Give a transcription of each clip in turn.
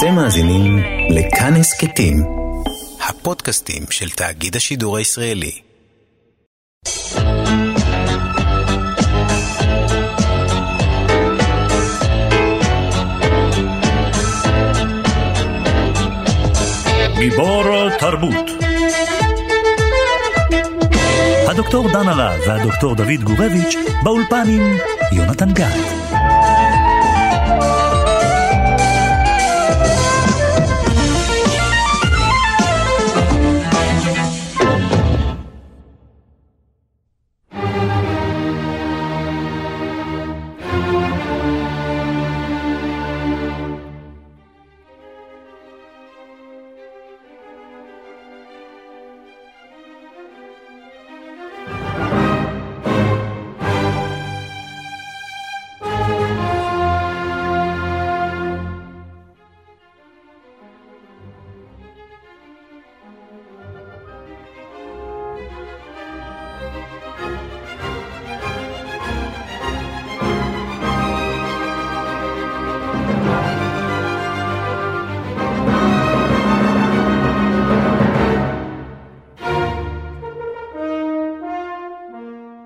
אתם מאזינים לכאן הסכתים, הפודקאסטים של תאגיד השידור הישראלי. גיבור תרבות הדוקטור דן הרב והדוקטור דוד גורביץ' באולפן עם יונתן גת.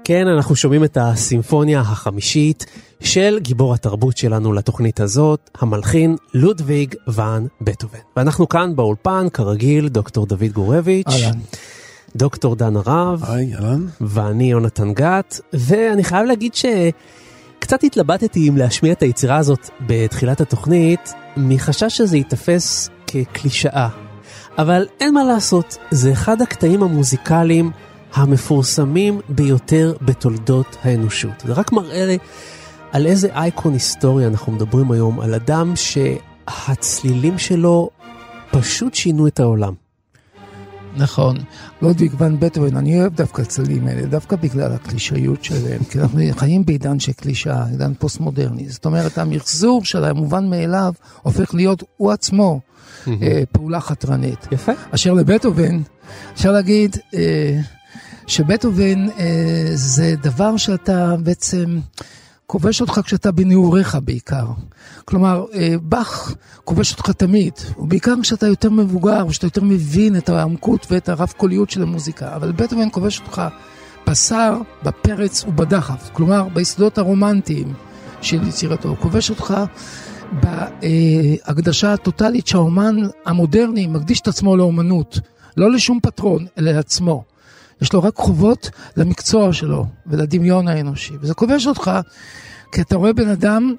כן, אנחנו שומעים את הסימפוניה החמישית של גיבור התרבות שלנו לתוכנית הזאת, המלחין לודוויג ואן בטהובן. ואנחנו כאן באולפן, כרגיל, דוקטור דוד גורביץ'. אהלן. דוקטור דן הרב. היי, אהלן. ואני יונתן גת, ואני חייב להגיד שקצת התלבטתי אם להשמיע את היצירה הזאת בתחילת התוכנית, מחשש שזה ייתפס כקלישאה. אבל אין מה לעשות, זה אחד הקטעים המוזיקליים המפורסמים ביותר בתולדות האנושות. זה רק מראה על איזה אייקון היסטורי אנחנו מדברים היום, על אדם שהצלילים שלו פשוט שינו את העולם. נכון. לודוויג ון בטהובן, אני אוהב דווקא הצלילים האלה, דווקא בגלל הקלישאיות שלהם, כי אנחנו חיים בעידן של קלישאה, עידן פוסט-מודרני. זאת אומרת, המחזור של המובן מאליו הופך להיות הוא עצמו אה, פעולה חתרנית. יפה. אשר לבטהובן, אפשר להגיד, אה, שבטהובן אה, זה דבר שאתה בעצם כובש אותך כשאתה בנעוריך בעיקר. כלומר, אה, באך כובש אותך תמיד, ובעיקר כשאתה יותר מבוגר, כשאתה יותר מבין את העמקות ואת הרב קוליות של המוזיקה, אבל בטהובן כובש אותך בשר, בפרץ ובדחף, כלומר ביסודות הרומנטיים של יצירתו, הוא כובש אותך בהקדשה הטוטלית שהאומן המודרני מקדיש את עצמו לאומנות, לא לשום פטרון, אלא לעצמו. יש לו רק חובות למקצוע שלו ולדמיון האנושי. וזה כובש אותך, כי אתה רואה בן אדם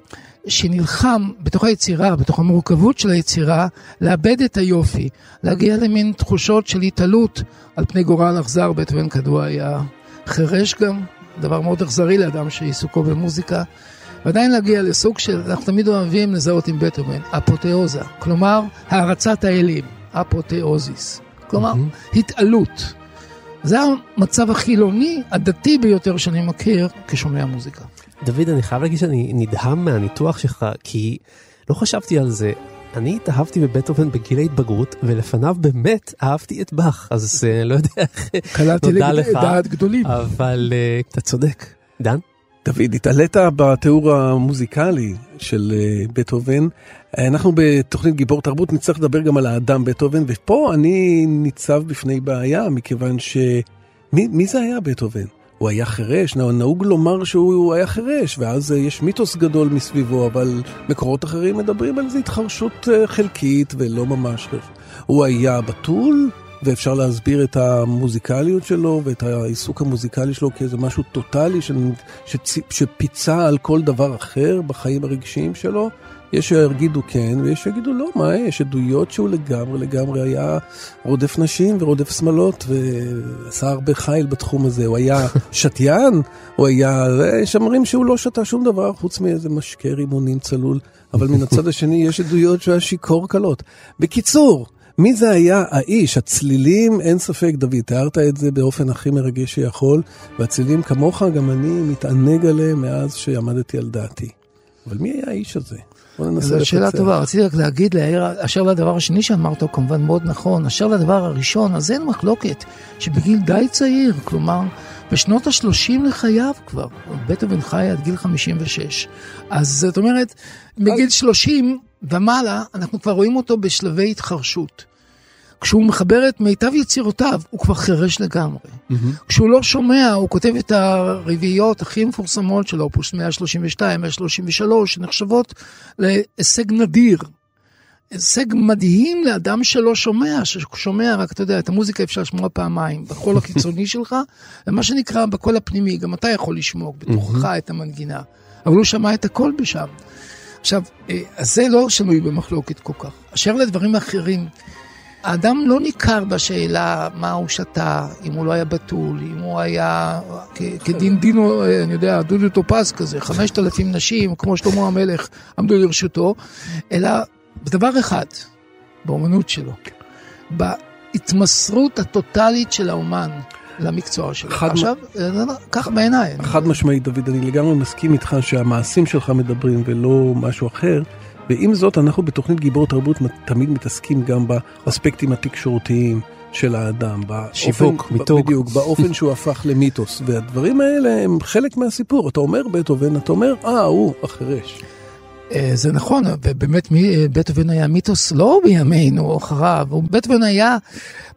שנלחם בתוך היצירה, בתוך המורכבות של היצירה, לאבד את היופי, להגיע למין תחושות של התעלות על פני גורל אכזר. בטהובן כדוע היה חירש גם, דבר מאוד אכזרי לאדם שעיסוקו במוזיקה. ועדיין להגיע לסוג של, אנחנו תמיד אוהבים לזהות עם בטהובן, אפותיאוזה, כלומר הערצת האלים, אפותיאוזיס, כלומר mm-hmm. התעלות. זה המצב החילוני, הדתי ביותר שאני מכיר כשומע מוזיקה. דוד, אני חייב להגיד שאני נדהם מהניתוח שלך, כי לא חשבתי על זה. אני התאהבתי בבטהובן בגיל ההתבגרות, ולפניו באמת אהבתי את באך, אז uh, לא יודע איך תודה לך. קלעתי לדעת גדולים. אבל uh, אתה צודק. דן? דוד, התעלית בתיאור המוזיקלי של uh, בטהובן. אנחנו בתוכנית גיבור תרבות נצטרך לדבר גם על האדם בטהובן, ופה אני ניצב בפני בעיה, מכיוון ש... מי, מי זה היה בטהובן? הוא היה חירש, נהוג לומר שהוא היה חירש, ואז יש מיתוס גדול מסביבו, אבל מקורות אחרים מדברים על איזו התחרשות חלקית ולא ממש. הוא היה בתול, ואפשר להסביר את המוזיקליות שלו ואת העיסוק המוזיקלי שלו כאיזה משהו טוטאלי ש... ש... שפיצה על כל דבר אחר בחיים הרגשיים שלו. יש שיגידו כן ויש שיגידו לא, מה יש עדויות שהוא לגמרי לגמרי היה רודף נשים ורודף שמאלות ועשה הרבה חיל בתחום הזה, הוא היה שתיין, הוא היה, יש אומרים שהוא לא שתה שום דבר חוץ מאיזה משקה רימונים צלול, אבל מן הצד השני יש עדויות שהוא היה שיכור קלות. בקיצור, מי זה היה האיש? הצלילים, אין ספק, דוד, תיארת את זה באופן הכי מרגש שיכול, והצלילים כמוך, גם אני מתענג עליהם מאז שעמדתי על דעתי. אבל מי היה האיש הזה? זו שאלה טובה, רציתי רק להגיד, להעיר, אשר לדבר השני שאמרת הוא כמובן מאוד נכון, אשר לדבר הראשון, אז אין מחלוקת שבגיל די צעיר, כלומר, בשנות ה-30 לחייו כבר, בטהובן חי עד גיל 56. אז זאת אומרת, מגיל 30 ומעלה, אנחנו כבר רואים אותו בשלבי התחרשות. כשהוא מחבר את מיטב יצירותיו, הוא כבר חירש לגמרי. Mm-hmm. כשהוא לא שומע, הוא כותב את הרביעיות הכי מפורסמות של אופוס 132, 133, שנחשבות להישג נדיר. הישג מדהים לאדם שלא שומע, ששומע רק, אתה יודע, את המוזיקה אפשר לשמוע פעמיים, בקול הקיצוני שלך, ומה שנקרא בקול הפנימי, גם אתה יכול לשמוע בתוכך mm-hmm. את המנגינה, אבל הוא שמע את הכל בשם. עכשיו, אה, אז זה לא שנוי במחלוקת כל כך. אשר לדברים אחרים, האדם לא ניכר בשאלה מה הוא שתה, אם הוא לא היה בתול, אם הוא היה כדין דינו, אני יודע, דודו טופז כזה, חמשת אלפים נשים, כמו שלמה המלך, עמדו לרשותו, אלא בדבר אחד, באומנות שלו, בהתמסרות הטוטלית של האומן למקצוע שלו. עכשיו, מ... ככה בעיניי. חד משמעית, דוד, אני לגמרי מסכים איתך שהמעשים שלך מדברים ולא משהו אחר. ועם זאת, אנחנו בתוכנית גיבור תרבות תמיד מתעסקים גם באספקטים התקשורתיים של האדם. שיווק, מיתוג. בדיוק, באופן שהוא הפך למיתוס. והדברים האלה הם חלק מהסיפור. אתה אומר בטהובן, אתה אומר, אה, הוא החירש. אה, זה נכון, ובאמת אה, בטהובן היה מיתוס לא בימינו או אחריו, בטהובן היה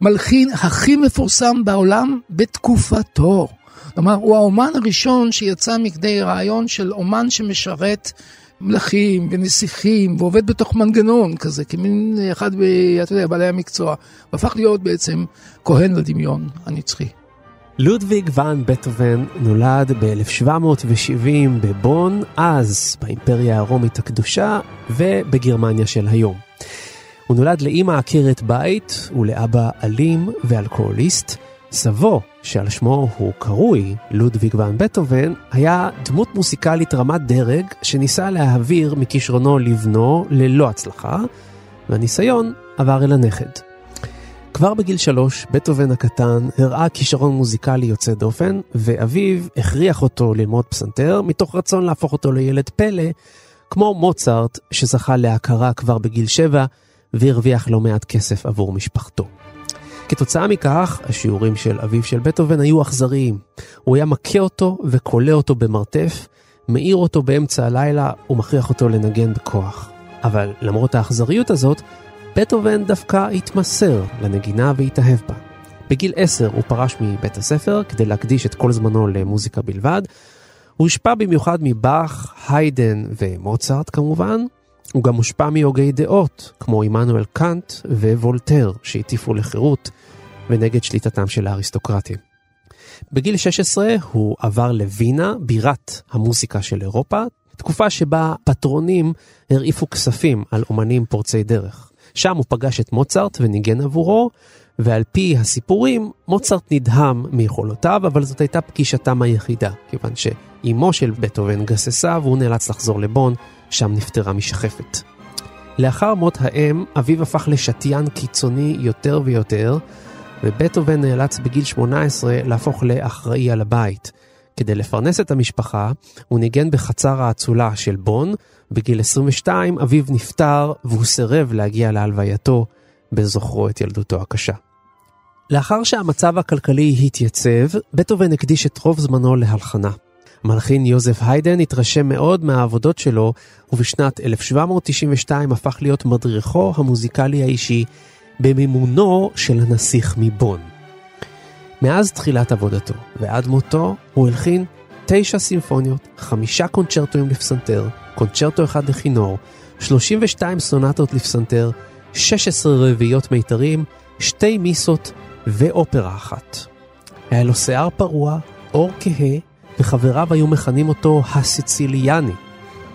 מלחין הכי מפורסם בעולם בתקופתו. כלומר, הוא האומן הראשון שיצא מכדי רעיון של אומן שמשרת מלכים ונסיכים ועובד בתוך מנגנון כזה, כמין אחד, אתה יודע, בעלי המקצוע, והפך להיות בעצם כהן לדמיון הנצחי. לודוויג ואן בטהובן נולד ב-1770 בבון, אז באימפריה הרומית הקדושה ובגרמניה של היום. הוא נולד לאימא עקרת בית ולאבא אלים ואלכוהוליסט. סבו, שעל שמו הוא קרוי, לודוויג ואן בטהובן, היה דמות מוסיקלית רמת דרג שניסה להעביר מכישרונו לבנו ללא הצלחה, והניסיון עבר אל הנכד. כבר בגיל שלוש, בטהובן הקטן הראה כישרון מוזיקלי יוצא דופן, ואביו הכריח אותו ללמוד פסנתר, מתוך רצון להפוך אותו לילד פלא, כמו מוצרט, שזכה להכרה כבר בגיל שבע, והרוויח לא מעט כסף עבור משפחתו. כתוצאה מכך, השיעורים של אביו של בטהובן היו אכזריים. הוא היה מכה אותו וכולא אותו במרתף, מעיר אותו באמצע הלילה ומכריח אותו לנגן בכוח. אבל למרות האכזריות הזאת, בטהובן דווקא התמסר לנגינה והתאהב בה. בגיל עשר הוא פרש מבית הספר כדי להקדיש את כל זמנו למוזיקה בלבד. הוא הושפע במיוחד מבאך, היידן ומוצרט כמובן, הוא גם מושפע מהוגי דעות, כמו עמנואל קאנט ווולטר, שהטיפו לחירות ונגד שליטתם של האריסטוקרטים. בגיל 16 הוא עבר לווינה, בירת המוסיקה של אירופה, תקופה שבה פטרונים הרעיפו כספים על אומנים פורצי דרך. שם הוא פגש את מוצרט וניגן עבורו, ועל פי הסיפורים, מוצרט נדהם מיכולותיו, אבל זאת הייתה פגישתם היחידה, כיוון שאימו של בטהובן גססה והוא נאלץ לחזור לבון שם נפטרה משחפת. לאחר מות האם, אביו הפך לשתיין קיצוני יותר ויותר, ובטהובן נאלץ בגיל 18 להפוך לאחראי על הבית. כדי לפרנס את המשפחה, הוא ניגן בחצר האצולה של בון. בגיל 22 אביו נפטר והוא סירב להגיע להלווייתו, בזוכרו את ילדותו הקשה. לאחר שהמצב הכלכלי התייצב, בטהובן הקדיש את רוב זמנו להלחנה. מלחין יוזף היידן התרשם מאוד מהעבודות שלו, ובשנת 1792 הפך להיות מדריכו המוזיקלי האישי במימונו של הנסיך מבון. מאז תחילת עבודתו ועד מותו הוא הלחין תשע סימפוניות, חמישה קונצ'רטוים לפסנתר, קונצ'רטו אחד לכינור, 32 סונטות לפסנתר, 16 רביעיות מיתרים, שתי מיסות ואופרה אחת. היה לו שיער פרוע, אור כהה וחבריו היו מכנים אותו הסיציליאני.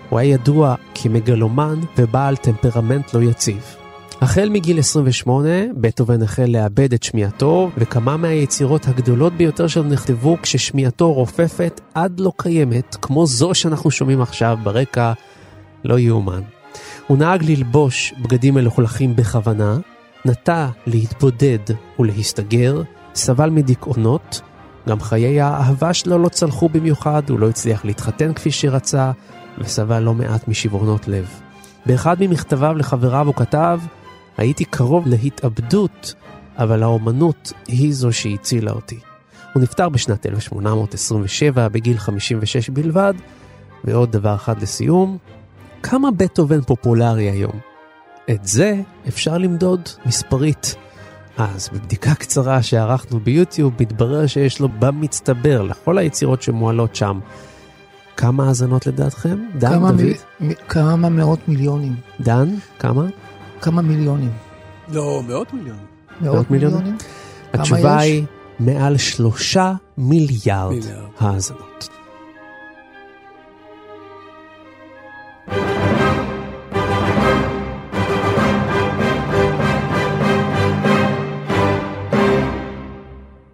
הוא היה ידוע כמגלומן ובעל טמפרמנט לא יציב. החל מגיל 28, בטהובן החל לאבד את שמיעתו, וכמה מהיצירות הגדולות ביותר שלו נכתבו כששמיעתו רופפת עד לא קיימת, כמו זו שאנחנו שומעים עכשיו ברקע, לא יאומן. הוא נהג ללבוש בגדים מלוכלכים בכוונה, נטה להתבודד ולהסתגר, סבל מדיכאונות, גם חיי האהבה שלו לא צלחו במיוחד, הוא לא הצליח להתחתן כפי שרצה, וסבל לא מעט משברונות לב. באחד ממכתביו לחבריו הוא כתב, הייתי קרוב להתאבדות, אבל האומנות היא זו שהצילה אותי. הוא נפטר בשנת 1827 בגיל 56 בלבד, ועוד דבר אחד לסיום, כמה בטהובן פופולרי היום? את זה אפשר למדוד מספרית. אז בבדיקה קצרה שערכנו ביוטיוב, מתברר שיש לו במצטבר לכל היצירות שמועלות שם. כמה האזנות לדעתכם? דן, כמה, דוד? מ... כמה מאות מיליונים. דן, כמה? כמה מיליונים. לא, מאות מיליונים. מאות מיליונים? מיליונים? התשובה יש? היא מעל שלושה מיליארד מיליארד. האזנות.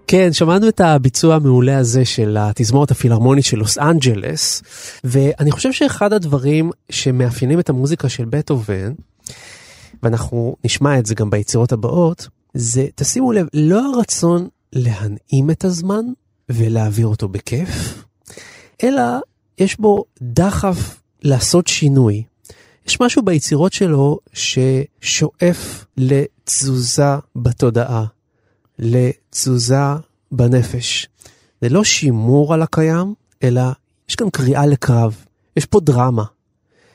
כן, שמענו את הביצוע המעולה הזה של התזמורת הפילהרמונית של לוס אנג'לס, ואני חושב שאחד הדברים שמאפיינים את המוזיקה של בטהובן, ואנחנו נשמע את זה גם ביצירות הבאות, זה, תשימו לב, לא הרצון להנעים את הזמן ולהעביר אותו בכיף, אלא יש בו דחף לעשות שינוי. יש משהו ביצירות שלו ששואף לתזוזה בתודעה, לתזוזה בנפש. זה לא שימור על הקיים, אלא יש כאן קריאה לקרב, יש פה דרמה.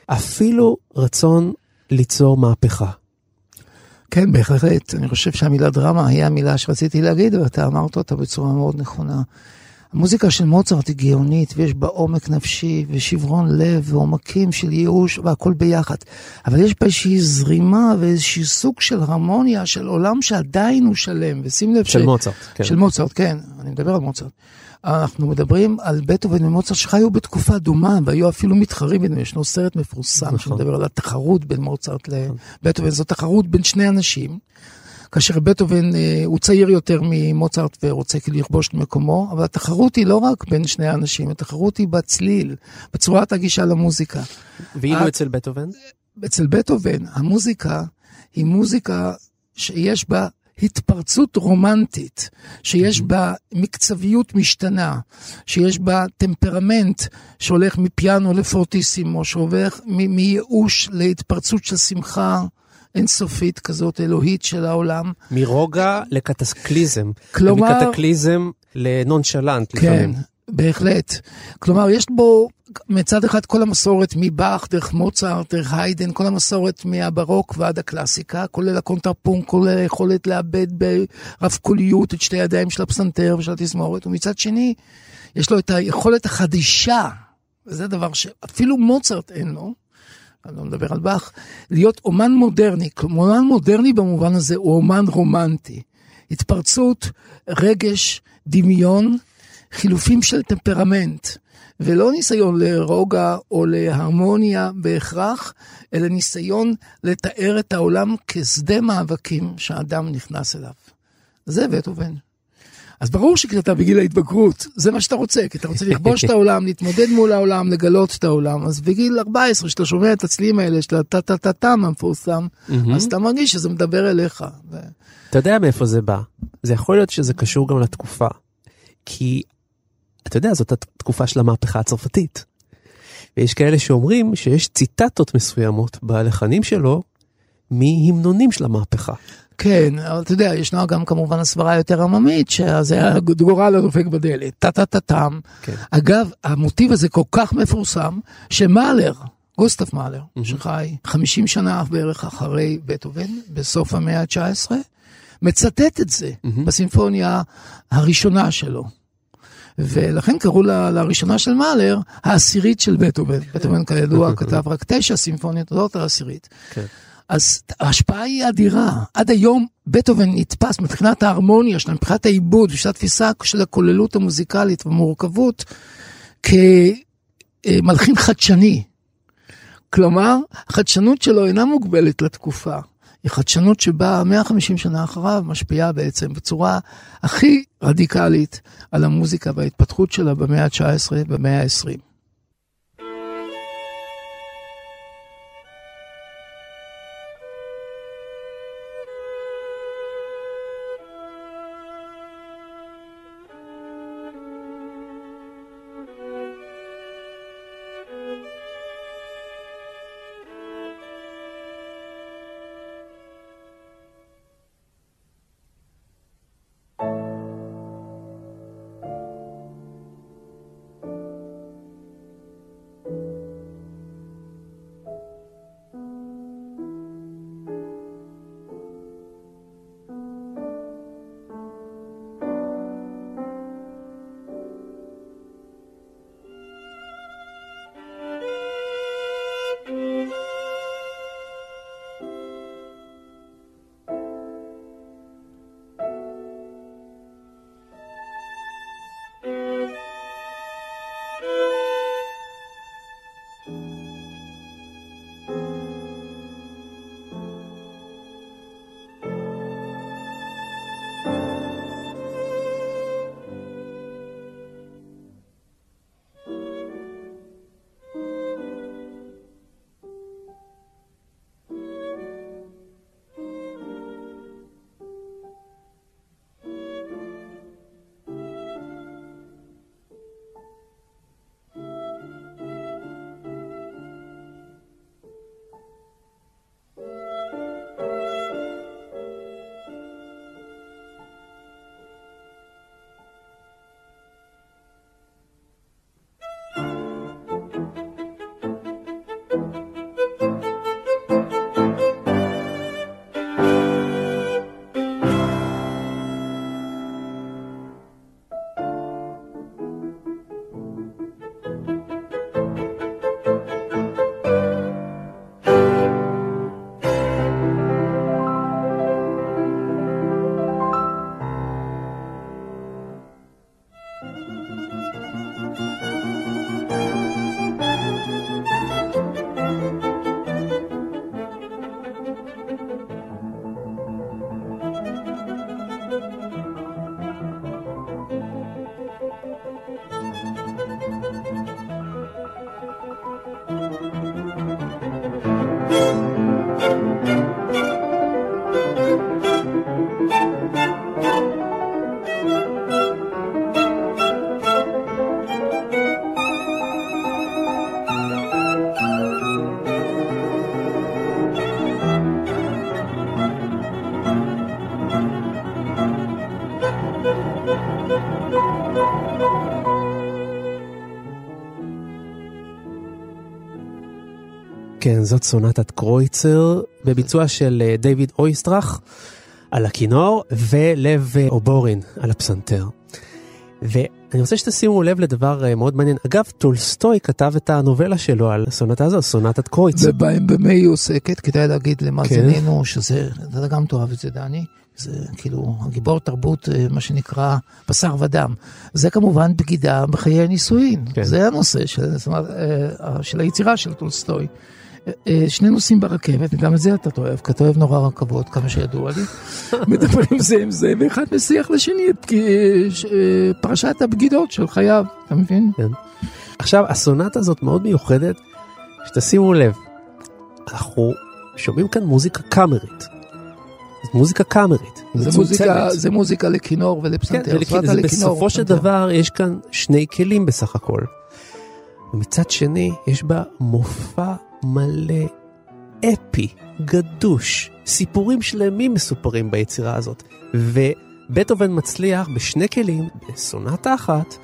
אפילו רצון ליצור מהפכה. כן, בהחלט. אני חושב שהמילה דרמה היא המילה שרציתי להגיד, ואתה אמרת אותה בצורה מאוד נכונה. המוזיקה של מוצרט היא גאונית, ויש בה עומק נפשי, ושברון לב, ועומקים של ייאוש, והכל ביחד. אבל יש בה איזושהי זרימה, ואיזשהו סוג של הרמוניה, של עולם שעדיין הוא שלם. ושים לב של מוצרט, כן. של מוצרט, כן, אני מדבר על מוצרט. אנחנו מדברים על בטהובן ומוצרט שחיו בתקופה דומה, והיו אפילו מתחרים ביניהם. ישנו סרט מפורסם נכון. שמדבר על התחרות בין מוצרט לבטהובן. זו תחרות בין שני אנשים. כאשר בטהובן אה, הוא צעיר יותר ממוצרט ורוצה כאילו לכבוש את מקומו, אבל התחרות היא לא רק בין שני האנשים, התחרות היא בצליל, בצורת הגישה למוזיקה. ואילו את- אצל בטהובן? אצל בטהובן המוזיקה היא מוזיקה שיש בה התפרצות רומנטית, שיש בה מקצביות משתנה, שיש בה טמפרמנט שהולך מפיאנו לפורטיסימו, שהולך מ- מייאוש להתפרצות של שמחה אינסופית כזאת, אלוהית של העולם. מרוגע לקטקליזם. כלומר- ומקטקליזם לנונשלנט כן, לפעמים. בהחלט. כלומר, יש בו מצד אחד כל המסורת מבאך, דרך מוצרט, דרך היידן, כל המסורת מהברוק ועד הקלאסיקה, כולל הקונטרפונקט, כולל היכולת לעבד ברב קוליות את שתי הידיים של הפסנתר ושל התזמורת, ומצד שני, יש לו את היכולת החדישה, וזה דבר שאפילו מוצרט אין לו, אני לא מדבר על באך, להיות אומן מודרני. אומן מודרני במובן הזה הוא אומן רומנטי. התפרצות, רגש, דמיון, חילופים של טמפרמנט, ולא ניסיון לרוגע או להרמוניה בהכרח, אלא ניסיון לתאר את העולם כשדה מאבקים שהאדם נכנס אליו. זה בטהובן. אז ברור שכשאתה בגיל ההתבגרות, זה מה שאתה רוצה, כי אתה רוצה לכבוש את העולם, להתמודד מול העולם, לגלות את העולם. אז בגיל 14, שאתה שומע את הצלילים האלה של הטה-טה-טה-טם המפורסם, אז אתה מרגיש שזה מדבר אליך. אתה יודע מאיפה זה בא. זה יכול להיות שזה קשור גם לתקופה. כי, אתה יודע, זאת התקופה של המהפכה הצרפתית. ויש כאלה שאומרים שיש ציטטות מסוימות בלחנים שלו מהמנונים של המהפכה. כן, אבל אתה יודע, ישנה גם כמובן הסברה יותר עממית, שזה הגורל הדופק בדלת, טה-טה-טה-טם. כן. אגב, המוטיב הזה כל כך מפורסם, שמאלר, גוסטף מאלר, שחי 50 שנה בערך אחרי בטהובן, בסוף המאה ה-19, מצטט את זה בסימפוניה הראשונה שלו. ולכן קראו לה, לראשונה של מאלר, העשירית של בטהובן. בטהובן כידוע כתב רק תשע סימפוניות, זאת העשירית. כן. אז ההשפעה היא אדירה. עד היום בטהובן נתפס מבחינת ההרמוניה שלו, מבחינת העיבוד, מבחינת התפיסה של הכוללות המוזיקלית והמורכבות, כמלחין חדשני. כלומר, החדשנות שלו אינה מוגבלת לתקופה. היא חדשנות שבאה 150 שנה אחריו, משפיעה בעצם בצורה הכי רדיקלית על המוזיקה וההתפתחות שלה במאה ה-19 ובמאה ה-20. כן, זאת סונטת קרויצר בביצוע של אה, דיוויד אויסטרח על הכינור ולב אה, אובורין על הפסנתר. ואני רוצה שתשימו לב לדבר אה, מאוד מעניין. אגב, טולסטוי כתב את הנובלה שלו על הסונטה הזו, סונטת קרויצר. ובמה היא עוסקת? כדאי להגיד למאזיננו שזה, אתה גם תאהב את זה, דני. זה כאילו הגיבור תרבות, מה שנקרא בשר ודם. זה כמובן בגידה בחיי הנישואין. כן. זה הנושא של, זאת אומרת, של היצירה של טולסטוי. אה, שני נוסעים ברכבת, וגם את זה אתה תאהב, כי אתה אוהב נורא רכבות, כמה שידוע לי. מדברים זה עם זה, ואחד מסיח לשני את אה, פרשת הבגידות של חייו, אתה מבין? עכשיו, הסונטה הזאת מאוד מיוחדת, שתשימו לב, אנחנו שומעים כאן מוזיקה קאמרית. זאת מוזיקה קאמרית. זה. מוזיקה, זה מוזיקה לכינור כן, ולפסנתר. ולכ- סונטה זה בסופו של. דבר יש כאן שני כלים בסך הכל. ומצד שני יש בה מופע מלא אפי, גדוש, סיפורים שלמים מסופרים ביצירה הזאת. ובטהובן מצליח בשני כלים, בסונטה אחת,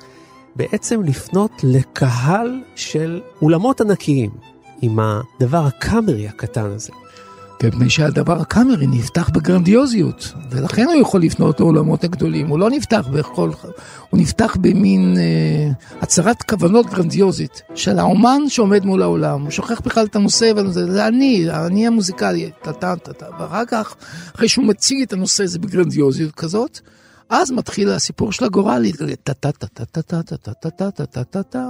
בעצם לפנות לקהל של אולמות ענקיים, עם הדבר הקאמרי הקטן הזה. מפני שהדבר הקאמרי נפתח בגרנדיוזיות, ולכן הוא יכול לפנות לעולמות הגדולים. הוא לא נפתח בכל... הוא נפתח במין אה, הצהרת כוונות גרנדיוזית של האומן שעומד מול העולם. הוא שוכח בכלל את הנושא, וזה זה אני, אני המוזיקלי, טה-טה-טה-טה. ואחר כך, אחרי שהוא מציג את הנושא הזה בגרנדיוזיות כזאת, אז מתחיל הסיפור של הגורל להתגלה, טה-טה-טה-טה-טה-טה-טה-טה-טה-טה,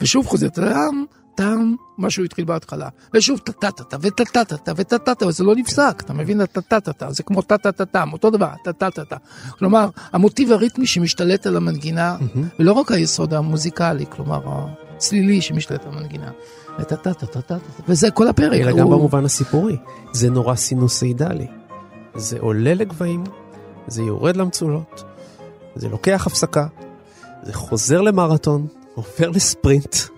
ושוב חוזר טאם, טאם, מה שהוא התחיל בהתחלה. ושוב טה-טה-טה וטה-טה-טה וטה-טה-טה, אבל זה לא נפסק, אתה מבין? הטה-טה-טה, זה כמו טה-טה-טה-טם, אותו דבר, טה-טה-טה. כלומר, המוטיב הריתמי שמשתלט על המנגינה, ולא רק היסוד המוזיקלי, כלומר, הצלילי שמשתלט על המנגינה. וזה כל הפרק. אלא גם במובן הסיפורי. זה נורא סינוסאידלי. זה עולה לגבהים, זה יורד למצולות, זה לוקח הפסקה, זה חוזר למרתון, עובר לספרינט.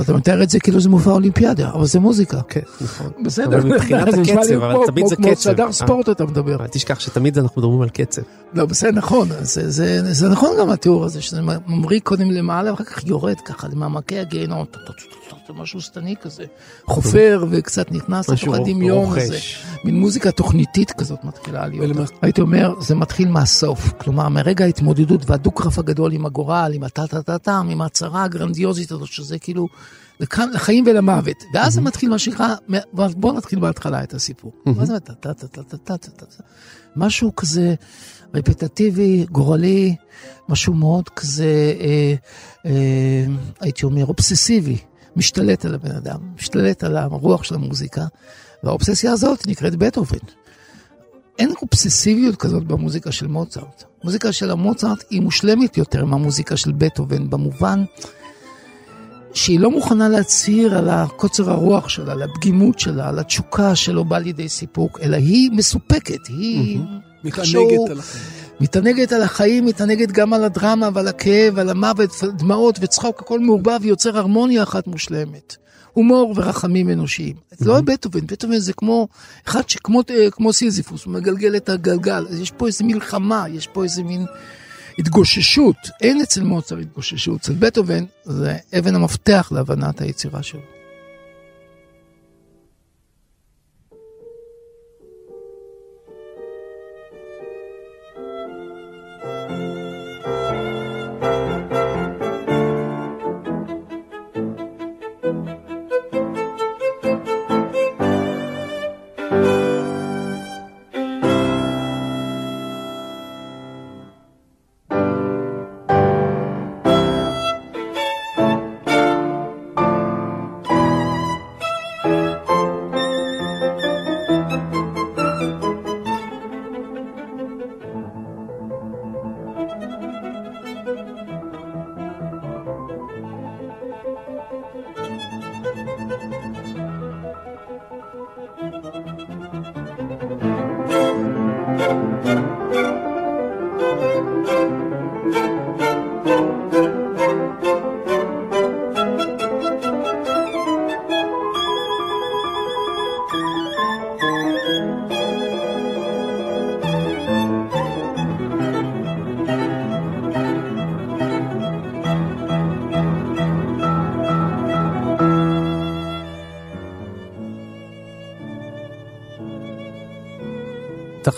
אתה מתאר את זה כאילו זה מופע אולימפיאדה, אבל זה מוזיקה. כן, נכון. בסדר, אבל מבחינת הקצב, אבל תמיד זה כמו קצב. שדר ספורט אתה מדבר. אל תשכח שתמיד אנחנו מדברים על קצב. לא, בסדר, נכון, זה, נכון גם התיאור הזה, שזה ממריא קודם למעלה ואחר כך יורד ככה למעמקי הגיהנום, משהו שטני כזה, חופר וקצת נכנס לתוך הדמיון הזה. מין מוזיקה תוכניתית כזאת מתחילה להיות. הייתי אומר, זה מתחיל מהסוף, כלומר מרגע ההתמודדות והדו-קרב הגדול עם הגורל, עם הטה-טה-טה-טם, עם ההצהרה הגרנדיוזית הזאת, שזה כאילו לכאן, לחיים ולמוות, ואז זה מתחיל מה שנקרא, בואו נתחיל בהתחלה את הסיפור. מה זה? משהו כזה רפטטיבי, גורלי, משהו מאוד כזה, אה, אה, הייתי אומר, אובססיבי, משתלט על הבן אדם, משתלט על הרוח של המוזיקה, והאובססיה הזאת נקראת בטהובן. אין אובססיביות כזאת במוזיקה של מוצרט. מוזיקה של המוצרט היא מושלמת יותר מהמוזיקה של בטהובן, במובן שהיא לא מוכנה להצהיר על הקוצר הרוח שלה, על הפגימות שלה, על התשוקה שלא באה לידי סיפוק, אלא היא מסופקת, היא... מתענגת על החיים. מתענגת על החיים, מתענגת גם על הדרמה ועל הכאב, על המוות, דמעות וצחוק, הכל מעורבב ויוצר הרמוניה אחת מושלמת. הומור ורחמים אנושיים. זה לא בטהובן, בטהובן זה כמו אחד שכמו אה, כמו סיזיפוס, הוא מגלגל את הגלגל. אז יש פה איזה מלחמה, יש פה איזה מין התגוששות. אין אצל מוצר התגוששות, אצל בטהובן זה אבן המפתח להבנת היצירה שלו.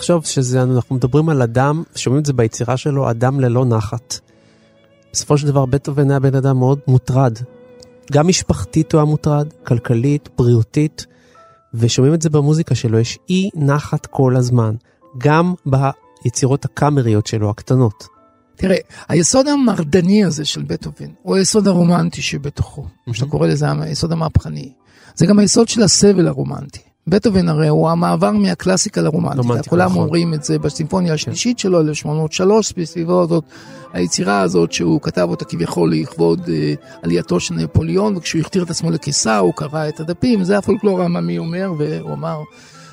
תחשוב שזה, אנחנו מדברים על אדם, שומעים את זה ביצירה שלו, אדם ללא נחת. בסופו של דבר בטהובן היה בן אדם מאוד מוטרד. גם משפחתית הוא היה מוטרד, כלכלית, בריאותית, ושומעים את זה במוזיקה שלו, יש אי נחת כל הזמן, גם ביצירות הקאמריות שלו, הקטנות. תראה, היסוד המרדני הזה של בטהובן, הוא היסוד הרומנטי שבתוכו, mm-hmm. שאתה קורא לזה היסוד המהפכני. זה גם היסוד של הסבל הרומנטי. בטהובן הרי הוא המעבר מהקלאסיקה לרומנטיקה, כולם נכון. אומרים את זה בסימפוניה כן. השלישית שלו, 1803, בסביבו הזאת, היצירה הזאת שהוא כתב אותה כביכול לכבוד אה, עלייתו של נפוליאון, וכשהוא הכתיר את עצמו לקיסר הוא קרא את הדפים, זה הפולקלור העממי אומר, והוא אמר,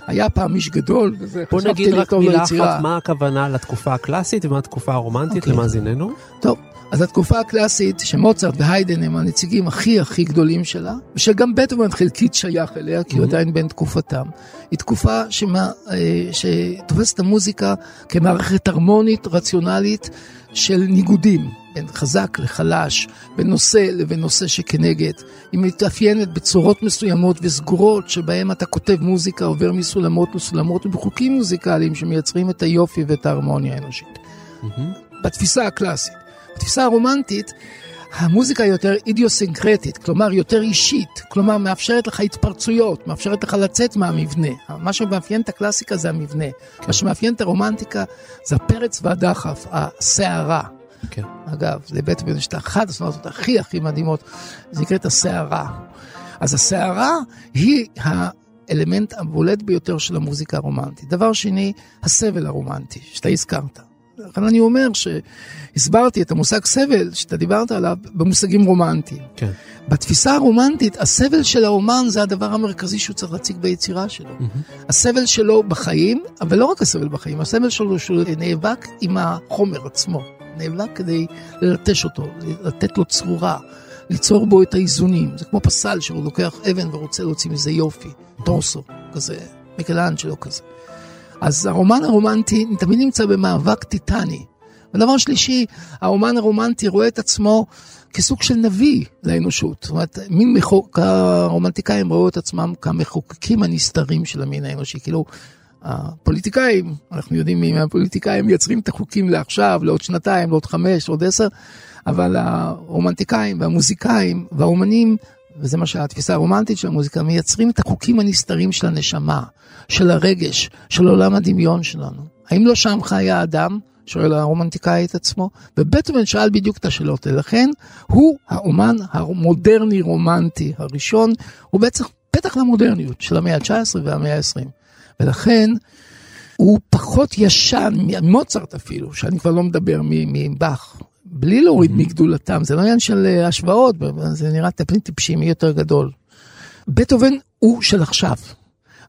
היה פעם איש גדול, וזה בוא נגיד רק מילה אחת, מה הכוונה לתקופה הקלאסית ומה התקופה הרומנטית okay. אוקיי. למאזיננו? טוב, אז התקופה הקלאסית, שמוצרט והיידן הם הנציגים הכי הכי גדולים שלה, ושגם בטהובן חלקית שייך אליה, כי הוא mm-hmm. עדיין בין תקופתם, היא תקופה שמה, אה, שתופסת את המוזיקה כמערכת הרמונית, רציונלית, של ניגודים, בין חזק לחלש, בין נושא לבין נושא שכנגד. היא מתאפיינת בצורות מסוימות וסגורות שבהן אתה כותב מוזיקה, עובר מסולמות לסולמות ובחוקים מוזיקליים שמייצרים את היופי ואת ההרמוניה האנושית. Mm-hmm. בתפיסה הקלאסית. בתפיסה הרומנטית, המוזיקה יותר אידיוסינקרטית, כלומר יותר אישית, כלומר מאפשרת לך התפרצויות, מאפשרת לך לצאת מהמבנה. מה שמאפיין את הקלאסיקה זה המבנה. כן. מה שמאפיין את הרומנטיקה זה הפרץ והדחף, הסערה. כן. אגב, לבית בן יש את אחת הסצנות הכי הכי מדהימות, זה נקראת הסערה. אז הסערה היא האלמנט הבולט ביותר של המוזיקה הרומנטית. דבר שני, הסבל הרומנטי, שאתה הזכרת. לכן אני אומר שהסברתי את המושג סבל שאתה דיברת עליו במושגים רומנטיים. כן. בתפיסה הרומנטית, הסבל של האומן זה הדבר המרכזי שהוא צריך להציג ביצירה שלו. Mm-hmm. הסבל שלו בחיים, אבל לא רק הסבל בחיים, הסבל שלו שהוא נאבק עם החומר עצמו. נאבק כדי ללטש אותו, לתת לו צרורה, ליצור בו את האיזונים. זה כמו פסל שהוא לוקח אבן ורוצה להוציא מזה יופי, טורסו, כזה, מיקלאנג'לו כזה. אז הרומן הרומנטי תמיד נמצא במאבק טיטני. ודבר שלישי, הרומן הרומנטי רואה את עצמו כסוג של נביא לאנושות. זאת אומרת, מין מחוק, הרומנטיקאים ראו את עצמם כמחוקקים הנסתרים של המין האנושי. כאילו, הפוליטיקאים, אנחנו יודעים מי מהפוליטיקאים מייצרים את החוקים לעכשיו, לעוד שנתיים, לעוד חמש, לעוד עשר, אבל הרומנטיקאים והמוזיקאים והאומנים וזה מה שהתפיסה הרומנטית של המוזיקה, מייצרים את החוקים הנסתרים של הנשמה, של הרגש, של עולם הדמיון שלנו. האם לא שם חי האדם? שואל הרומנטיקאי את עצמו, ובטמן שאל בדיוק את השאלות האלה. לכן, הוא האומן המודרני-רומנטי הראשון, הוא בעצם פתח למודרניות של המאה ה-19 והמאה ה-20. ולכן, הוא פחות ישן ממוצרט אפילו, שאני כבר לא מדבר מבאך, בלי להוריד mm-hmm. מגדולתם, זה לא עניין של אה, השוואות, זה נראה טפלין טיפשי מי יותר גדול. בטהובן הוא של עכשיו.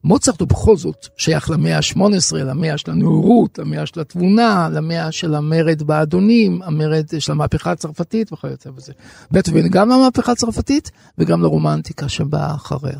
מוצרט הוא בכל זאת שייך למאה ה-18, למאה של הנאורות, למאה של התבונה, למאה של המרד באדונים, המרד של המהפכה הצרפתית וכיוצא בזה. בטהובן גם למהפכה הצרפתית וגם לרומנטיקה שבאה אחריה.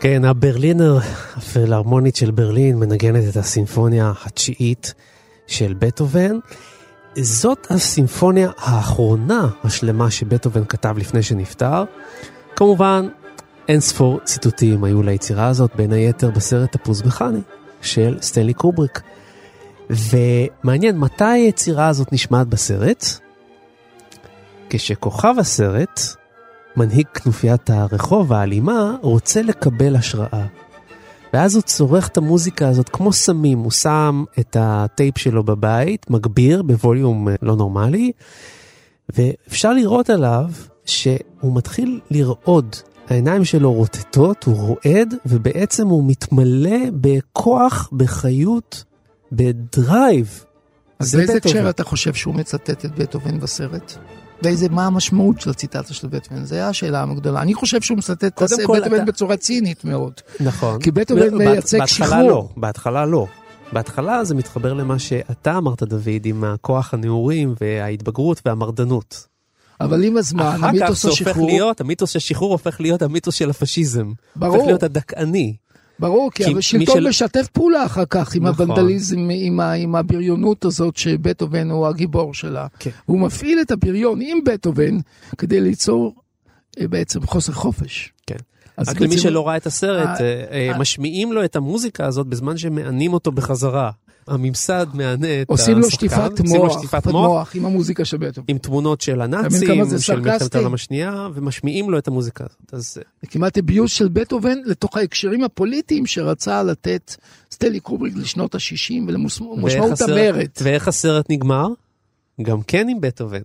כן, הברלינר הפילהרמונית של ברלין מנגנת את הסימפוניה התשיעית של בטהובן. זאת הסימפוניה האחרונה השלמה שבטהובן כתב לפני שנפטר. כמובן, אין ספור ציטוטים היו ליצירה הזאת, בין היתר בסרט תפוז מכני של סטנלי קובריק. ומעניין, מתי היצירה הזאת נשמעת בסרט? כשכוכב הסרט, מנהיג כנופיית הרחוב האלימה, רוצה לקבל השראה. ואז הוא צורך את המוזיקה הזאת כמו סמים, הוא שם את הטייפ שלו בבית, מגביר ב volume לא נורמלי, ואפשר לראות עליו שהוא מתחיל לרעוד. העיניים שלו רוטטות, הוא רועד, ובעצם הוא מתמלא בכוח, בחיות, ב drive. אז באיזה הקשר אתה חושב שהוא מצטט את בטהובן בסרט? ואיזה, מה המשמעות של הציטטה של בטהובן? זו השאלה הגדולה. אני חושב שהוא מצטט את בטהובן אתה... בצורה צינית מאוד. נכון. כי בטהובן מייצג שחרור. בהתחלה לא, בהתחלה לא. בהתחלה זה מתחבר למה שאתה אמרת, דוד, עם הכוח הנעורים וההתבגרות והמרדנות. אבל עם הזמן, המיתוס השחרור... אחר כך זה הופך להיות, המיתוס של שחרור הופך להיות המיתוס של הפשיזם. ברור. הופך להיות הדכאני. ברור, כי, כי השלטון של... משתף פעולה אחר כך עם נכון. הוונדליזם, עם, ה, עם הבריונות הזאת שבטהובן הוא הגיבור שלה. כן. הוא מפעיל את הבריון עם בטהובן כדי ליצור אה, בעצם חוסר חופש. כן. אז רק למי שלא ראה את הסרט. אה, אה, משמיעים לו את המוזיקה הזאת בזמן שמענים אותו בחזרה. הממסד מענה את השחקן. עושים לו שטיפת מוח, שטיפת מוח, מוח עם המוזיקה של בטהובן. עם תמונות של הנאצים, של מלחמת העולם השנייה, ומשמיעים לו את המוזיקה הזאת. אז... זה כמעט הביוש של בטהובן לתוך ההקשרים הפוליטיים שרצה לתת סטלי קובריק לשנות ה-60 ולמשמעות המרד. ואיך הסרט נגמר? גם כן עם בטהובן.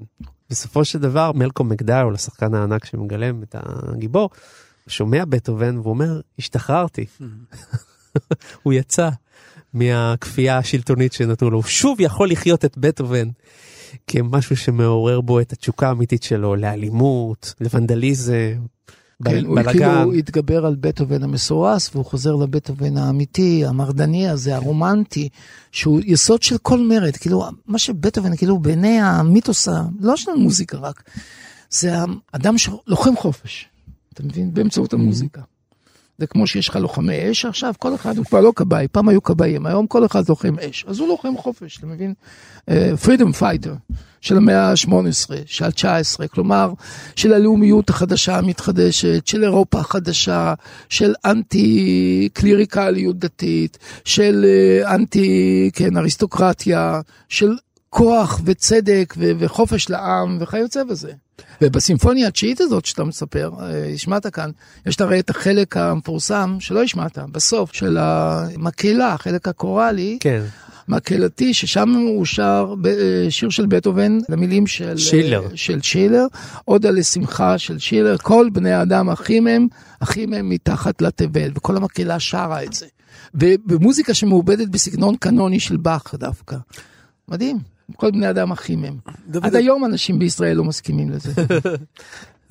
בסופו של דבר, מלקום מקדאול, השחקן הענק שמגלם את הגיבור, שומע בטהובן ואומר, השתחררתי. הוא יצא. מהכפייה השלטונית שנתנו לו. הוא שוב יכול לחיות את בטהובן כמשהו שמעורר בו את התשוקה האמיתית שלו לאלימות, לוונדליזם, כן, הוא כאילו התגבר על בטהובן המסורס והוא חוזר לבטהובן האמיתי, המרדני הזה, הרומנטי, שהוא יסוד של כל מרד, כאילו מה שבטהובן, כאילו בעיני המיתוס, לא של המוזיקה רק, זה אדם שלוחם חופש, אתה מבין? באמצעות המוזיקה. זה כמו שיש לך לוחמי אש עכשיו, כל אחד הוא כבר לא כבאי, פעם היו כבאים, היום כל אחד לוחם אש, אז הוא לוחם חופש, אתה מבין? freedom uh, fighter של המאה ה-18, של ה-19, כלומר, של הלאומיות החדשה המתחדשת, של אירופה החדשה, של אנטי קליריקליות דתית, של uh, אנטי, כן, אריסטוקרטיה, של כוח וצדק ו- וחופש לעם וכיוצא בזה. ובסימפוניה התשיעית הזאת שאתה מספר, אה, השמעת כאן, יש הרי את החלק המפורסם שלא השמעת, בסוף, של המקהלה, החלק הקוראלי. כן. מקהלתי, ששם הוא שר אה, שיר של בטהובן, למילים של שילר, אה, של שילר, עוד על לשמחה של שילר, כל בני האדם אחים הם, אחים הם מתחת לתבל, וכל המקהלה שרה את זה. ובמוזיקה שמעובדת בסגנון קנוני של באך דווקא. מדהים. כל בני אדם אחים הם. עד היום אנשים בישראל לא מסכימים לזה.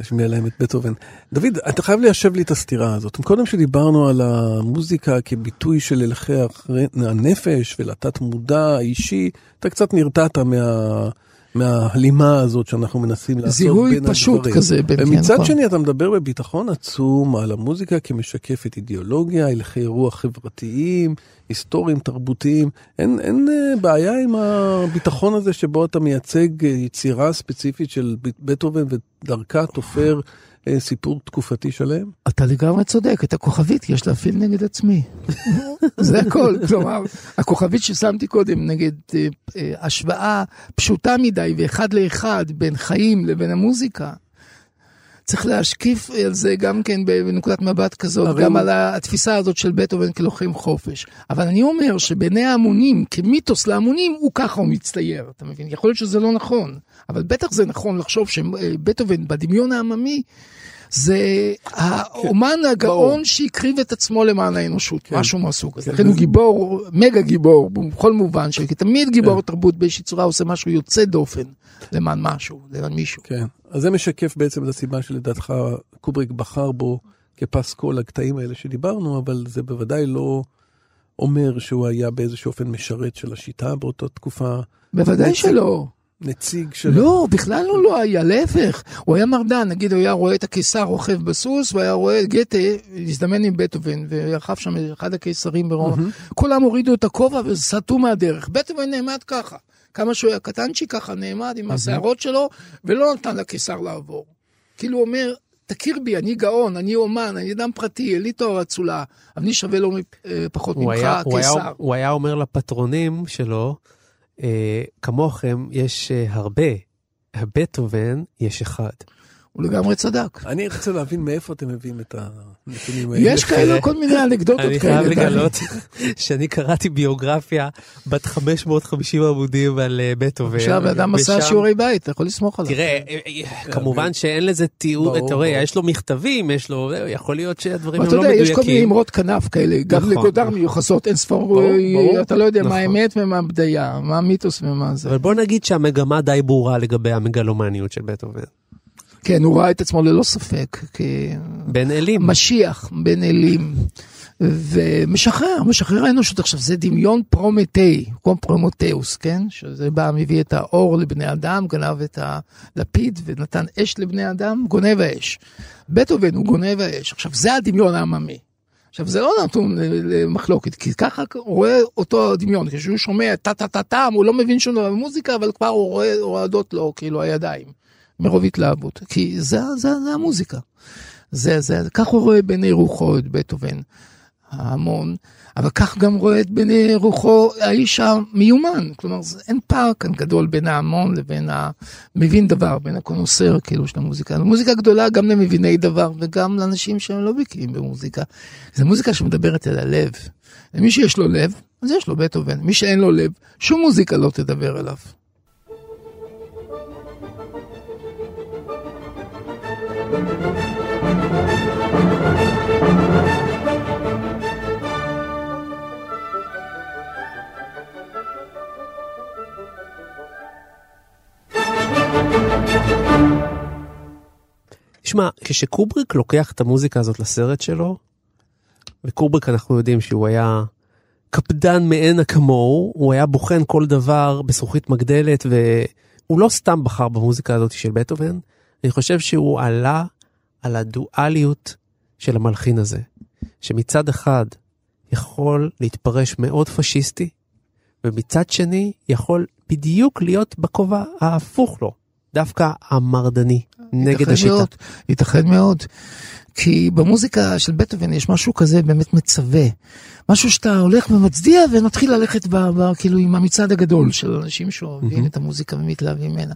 להשמיע להם את בטהובן. דוד, אתה חייב ליישב לי את הסתירה הזאת. קודם שדיברנו על המוזיקה כביטוי של הלכי הנפש ולתת מודע האישי, אתה קצת נרתעת מה... מההלימה הזאת שאנחנו מנסים לעשות בין הדברים. זיהוי פשוט כזה בין ומצד כן, שני אתה מדבר בביטחון עצום על המוזיקה כמשקפת אידיאולוגיה, הלכי רוח חברתיים, היסטוריים, תרבותיים. אין, אין אה, בעיה עם הביטחון הזה שבו אתה מייצג אה, יצירה ספציפית של בטהובן ודרכה תופר סיפור תקופתי שלם? אתה לגמרי צודק, את הכוכבית יש להפעיל נגד עצמי. זה הכל, כלומר, הכוכבית ששמתי קודם נגד אה, אה, השוואה פשוטה מדי ואחד לאחד בין חיים לבין המוזיקה. צריך להשקיף על זה גם כן בנקודת מבט כזאת, גם על התפיסה הזאת של בטהובן כלוחם חופש. אבל אני אומר שבעיני ההמונים, כמיתוס להמונים, הוא ככה הוא מצטייר, אתה מבין? יכול להיות שזה לא נכון, אבל בטח זה נכון לחשוב שבטהובן בדמיון העממי, זה האומן כן, הגאון שהקריב את עצמו למען האנושות, כן. משהו מהסוג הזה. כן. לכן הוא גיבור, מגה גיבור, בכל מובן, כי תמיד גיבור כן. תרבות באיזושהי צורה עושה משהו יוצא דופן למען משהו, למען מישהו. כן, אז זה משקף בעצם את הסיבה שלדעתך קובריק בחר בו כפסקול הקטעים האלה שדיברנו, אבל זה בוודאי לא אומר שהוא היה באיזשהו אופן משרת של השיטה באותה תקופה. בוודאי שלא. נציג של... לא, בכלל הוא לא היה, להפך. הוא היה מרדן, נגיד הוא היה רואה את הקיסר רוכב בסוס, והוא היה רואה גתה, הזדמן עם בטהובן, ויחף שם אחד הקיסרים ברומא. כולם הורידו את הכובע וסטו מהדרך. בטהובן נעמד ככה. כמה שהוא היה קטנצ'י ככה נעמד עם השערות שלו, ולא נתן לקיסר לעבור. כאילו הוא אומר, תכיר בי, אני גאון, אני אומן, אני אדם פרטי, אין לי תואר אצולה, אבל אני שווה לו אה, פחות ממך, היה, הוא, היה. הוא היה אומר לפטרונים שלו, כמוכם יש אה, הרבה, בטהובן יש אחד. הוא לגמרי צדק. אני רוצה להבין מאיפה אתם מביאים את הנתונים האלה. יש כאלה כל מיני אנקדוטות אני כאלה. חייב דני. לגלות שאני קראתי ביוגרפיה בת 550 עמודים על אה, בטהובן. עכשיו אדם עשה שיעורי בית, אתה יכול לסמוך עליו. תראה, אה, אה, כמובן שאין לזה תיאור, אתה רואה. יש לו מכתבים, יש לו, יכול להיות שהדברים הם אתה לא יודע, יש כל מיני מדויקים. אמרות כנף כאלה, גם נכון, לגודר נכון. מיוחסות, אין ספור. אתה לא יודע מה נכון. האמת ומה הבדיה, מה המיתוס ומה זה. אבל בוא נגיד שהמגמה די ברורה לגבי המגלומניות של בטהובן. כן, הוא ראה את עצמו ללא ספק, בן אלים. כמשיח בין אלים, ומשחרר, משחרר האנושות. עכשיו, זה דמיון פרומטאי, כמו פרומטאוס, כן? שזה בא, מביא את האור לבני אדם, גנב את הלפיד ונתן אש לבני אדם, גונב האש. בטהובן הוא גונב האש. עכשיו, זה הדמיון העממי. עכשיו זה לא נתון למחלוקת, כי ככה הוא רואה אותו דמיון, כשהוא שומע טה טה טה טם, הוא לא מבין שום דבר במוזיקה, אבל כבר הוא רואה רועדות לו כאילו הידיים, מרוב התלהבות, כי זה, זה, זה המוזיקה. זה, זה, כך הוא רואה בעיני רוחו את בטהובן, ההמון, אבל כך גם רואה את בעיני רוחו האיש המיומן, כלומר זה, אין פער כאן גדול בין ההמון לבין המבין דבר, בין הקונוסר כאילו של המוזיקה. מוזיקה גדולה גם למביני דבר וגם לאנשים שהם לא בקיאים במוזיקה. זו מוזיקה שמדברת אל הלב. למי שיש לו לב, אז יש לו בטהובן. מי שאין לו לב, שום מוזיקה לא תדבר אליו. תשמע, כשקובריק לוקח את המוזיקה הזאת לסרט שלו, וקובריק אנחנו יודעים שהוא היה קפדן מעין כמוהו, הוא היה בוחן כל דבר בזכוכית מגדלת, והוא לא סתם בחר במוזיקה הזאת של בטהובן, אני חושב שהוא עלה על הדואליות של המלחין הזה, שמצד אחד יכול להתפרש מאוד פשיסטי, ומצד שני יכול בדיוק להיות בכובע ההפוך לו, דווקא המרדני, נגד השיטה. מאוד, ייתכן מאוד. כי במוזיקה של בטהובן יש משהו כזה באמת מצווה. משהו שאתה הולך ומצדיע ונתחיל ללכת ב, ב, כאילו עם המצעד הגדול של אנשים שאוהבים את המוזיקה ומתלהבים ממנה.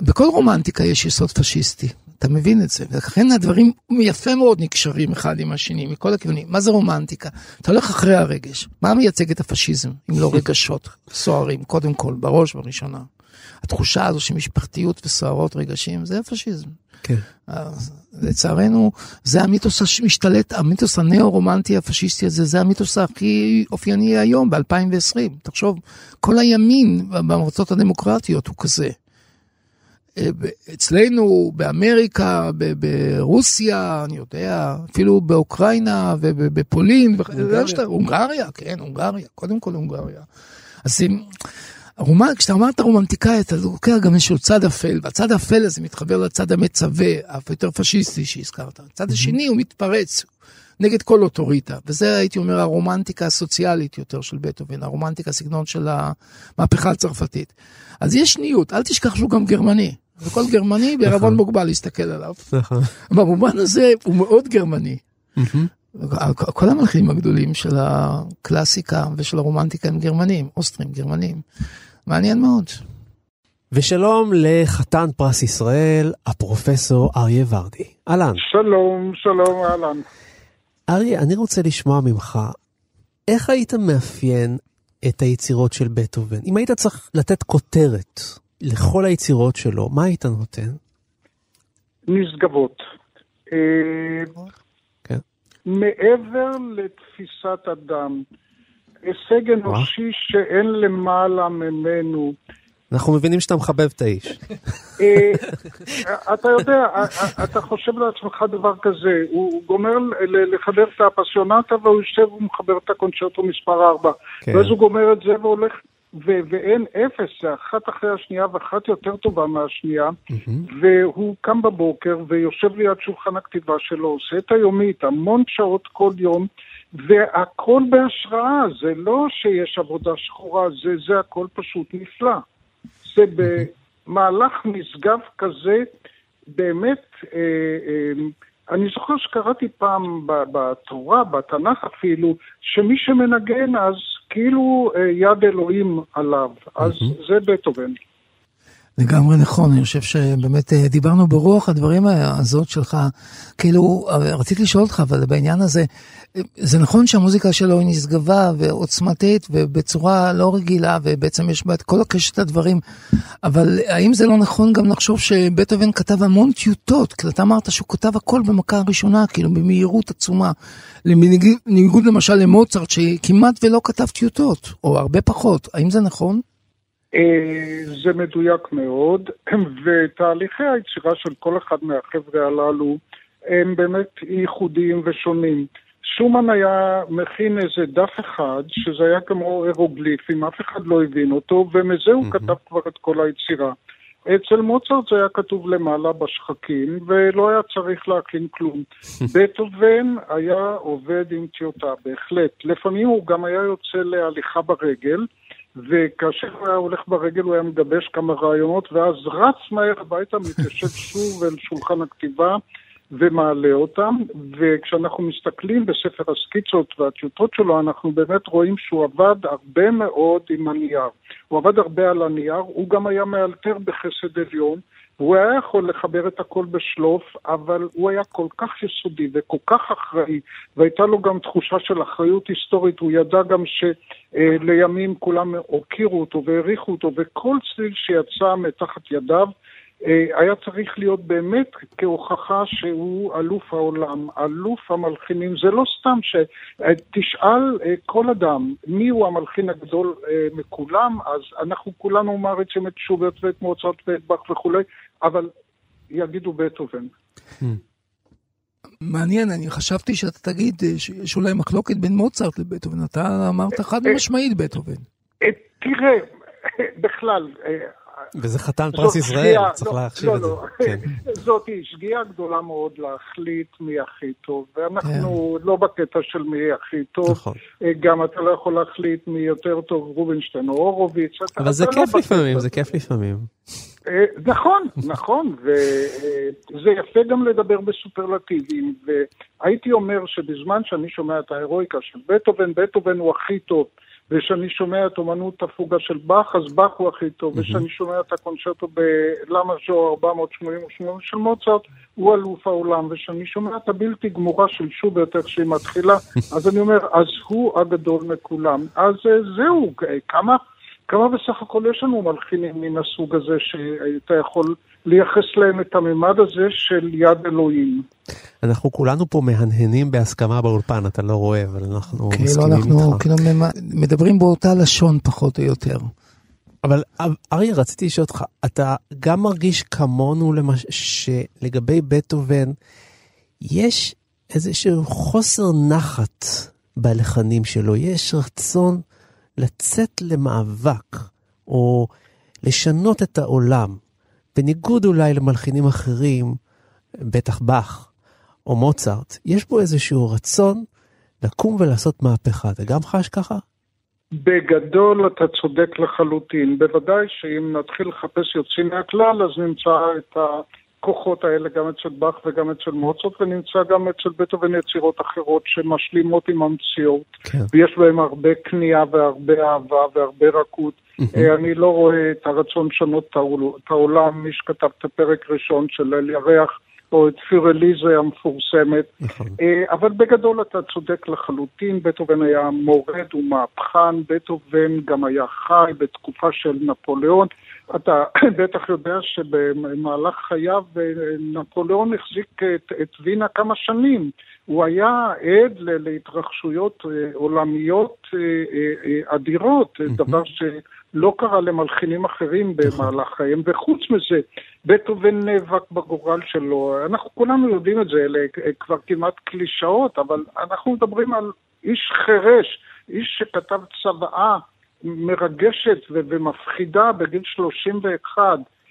בכל רומנטיקה יש יסוד פשיסטי, אתה מבין את זה, ולכן הדברים יפה מאוד נקשרים אחד עם השני מכל הכיוונים. מה זה רומנטיקה? אתה הולך אחרי הרגש. מה מייצג את הפשיזם אם לא רגשות סוערים, קודם כל, בראש ובראשונה. התחושה הזו של משפחתיות וסוערות רגשים, זה הפשיזם. כן. אז לצערנו, זה המיתוס המשתלט, המיתוס הנאו-רומנטי הפשיסטי הזה, זה המיתוס הכי אופייני היום, ב-2020. תחשוב, כל הימין בארצות הדמוקרטיות הוא כזה. אצלנו, באמריקה, ברוסיה, אני יודע, אפילו באוקראינה ובפולין, הונגריה. הונגריה, כן, הונגריה, קודם כל הונגריה. אז אם, הרומן, כשאתה אמרת רומנטיקאי, אתה לוקח גם איזשהו צד אפל, והצד האפל הזה מתחבר לצד המצווה, אף יותר פשיסטי שהזכרת. הצד השני הוא מתפרץ נגד כל אוטוריטה, וזה הייתי אומר הרומנטיקה הסוציאלית יותר של בטהובן, הרומנטיקה הסגנון של המהפכה הצרפתית. אז יש שניות, אל תשכח שהוא גם גרמני, וכל גרמני בערבון מוגבל להסתכל עליו. נכון. במובן הזה הוא מאוד גרמני. כל המלחינים הגדולים של הקלאסיקה ושל הרומנטיקה הם גרמנים, אוסטרים, גרמנים. מעניין מאוד. ושלום לחתן פרס ישראל, הפרופסור אריה ורדי. אהלן. שלום, שלום, אהלן. אריה, אני רוצה לשמוע ממך, איך היית מאפיין את היצירות של בטהובן? אם היית צריך לתת כותרת לכל היצירות שלו, מה היית נותן? נשגבות. אה, כן. מעבר לתפיסת אדם, הישג אנושי שאין למעלה ממנו. אנחנו מבינים שאתה מחבב את האיש. אה, אתה יודע, אה, אתה חושב לעצמך דבר כזה, הוא גומר לחבר את האפסיונטה והוא יושב ומחבר את הקונצ'רטו מספר 4. כן. ואז הוא גומר את זה והולך ו- ואין אפס, זה אחת אחרי השנייה ואחת יותר טובה מהשנייה, והוא קם בבוקר ויושב ליד שולחן הכתיבה שלו, עושה את היומית, המון שעות כל יום, והכל בהשראה, זה לא שיש עבודה שחורה, זה, זה הכל פשוט נפלא. זה במהלך נשגב כזה, באמת, אה, אה, אני זוכר שקראתי פעם בתורה, בתנ"ך אפילו, שמי שמנגן אז כאילו אה, יד אלוהים עליו, אז זה בטהובן. לגמרי נכון, אני חושב שבאמת אה, דיברנו ברוח הדברים הזאת שלך, כאילו, אה, רציתי לשאול אותך, אבל בעניין הזה, אה, זה נכון שהמוזיקה שלו היא נשגבה ועוצמתית ובצורה לא רגילה, ובעצם יש בה את כל הקשת הדברים, אבל האם זה לא נכון גם לחשוב שבטהובן כתב המון טיוטות? כי אתה אמרת שהוא כתב הכל במכה הראשונה, כאילו במהירות עצומה, בניגוד למשל למוצרט, שכמעט ולא כתב טיוטות, או הרבה פחות, האם זה נכון? אה, זה מדויק מאוד, ותהליכי היצירה של כל אחד מהחבר'ה הללו הם באמת ייחודיים ושונים. שומן היה מכין איזה דף אחד, שזה היה כמו אירוגליפים, אף אחד לא הבין אותו, ומזה הוא כתב כבר את כל היצירה. אצל מוצרט זה היה כתוב למעלה בשחקים, ולא היה צריך להכין כלום. בטהובן היה עובד עם טיוטה, בהחלט. לפעמים הוא גם היה יוצא להליכה ברגל, וכאשר הוא היה הולך ברגל הוא היה מגבש כמה רעיונות, ואז רץ מהר הביתה, מתיישב שוב אל שולחן הכתיבה ומעלה אותם, וכשאנחנו מסתכלים בספר הסקיצות והטיוטות שלו, אנחנו באמת רואים שהוא עבד הרבה מאוד עם הנייר. הוא עבד הרבה על הנייר, הוא גם היה מאלתר בחסד עליון. הוא היה יכול לחבר את הכל בשלוף, אבל הוא היה כל כך יסודי וכל כך אחראי, והייתה לו גם תחושה של אחריות היסטורית, הוא ידע גם שלימים כולם הוקירו אותו והעריכו אותו, וכל צליל שיצא מתחת ידיו, היה צריך להיות באמת כהוכחה שהוא אלוף העולם, אלוף המלחינים. זה לא סתם שתשאל אה, כל אדם מי הוא המלחין הגדול אה, מכולם, אז אנחנו כולנו מעריצים את שוברט ואת מוצרט ואת באך וכולי, אבל יגידו בטהובן. מעניין, אני חשבתי שאתה תגיד שיש אולי מחלוקת בין מוצרט לבטהובן, אתה אמרת חד משמעית בטהובן. תראה, בכלל, וזה חתן פרס ישראל, צריך לא, להחשיב לא, את זה. לא. כן. זאת שגיאה גדולה מאוד להחליט מי הכי טוב, ואנחנו לא בקטע של מי הכי טוב. נכון. גם אתה לא יכול להחליט מי יותר טוב, רובינשטיין או הורוביץ. אבל זה לא כיף לפעמים. זה כיף לפעמים. אה, נכון, נכון, וזה יפה גם לדבר בסופרלטיבים, והייתי אומר שבזמן שאני שומע את ההירואיקה של בטהובן, בטהובן הוא הכי טוב, וכשאני שומע את אומנות הפוגה של באך, אז באך הוא הכי טוב, וכשאני שומע את הקונצ'רטו בלמה ז'ו 488 של מוצרט, הוא אלוף העולם, וכשאני שומע את הבלתי גמורה של שוברט, איך שהיא מתחילה, אז אני אומר, אז הוא הגדול מכולם. אז אה, זהו, כמה... כמה בסך הכל יש לנו מלחינים מן הסוג הזה שאתה יכול לייחס להם את הממד הזה של יד אלוהים. אנחנו כולנו פה מהנהנים בהסכמה באולפן, אתה לא רואה, אבל אנחנו כאילו מסכימים אנחנו איתך. כאילו מדברים באותה לשון פחות או יותר. אבל אב- אריה, רציתי לשאול אותך, אתה גם מרגיש כמונו למש... שלגבי בטהובן, יש איזשהו חוסר נחת בלחנים שלו, יש רצון לצאת למאבק, או לשנות את העולם, בניגוד אולי למלחינים אחרים, בטח באך או מוצרט, יש בו איזשהו רצון לקום ולעשות מהפכה. אתה גם חש ככה? בגדול אתה צודק לחלוטין. בוודאי שאם נתחיל לחפש יוצאים מהכלל, אז נמצא את הכוחות האלה גם אצל באך וגם אצל מוצרט, ונמצא גם אצל בטהובן יצירות אחרות שמשלימות עם המציאות. כן. ויש בהם הרבה כניעה והרבה אהבה והרבה רכות. אה, אני לא רואה את הרצון לשנות את העולם, מי שכתב את הפרק הראשון של אל ירח, או את פירליזה המפורסמת. נכון. אה, אבל בגדול אתה צודק לחלוטין, בטהובן היה מורד ומהפכן, בטהובן גם היה חי בתקופה של נפוליאון. אתה בטח יודע שבמהלך חייו אה, נפוליאון החזיק את, את וינה כמה שנים. הוא היה עד להתרחשויות אה, עולמיות אה, אדירות. דבר שלא קרה למלחינים אחרים במהלך חייהם, וחוץ מזה, בטהובן נאבק בגורל שלו. אנחנו כולנו יודעים את זה, אלה כבר כמעט קלישאות, אבל אנחנו מדברים על איש חירש, איש שכתב צוואה מרגשת ומפחידה בגיל 31.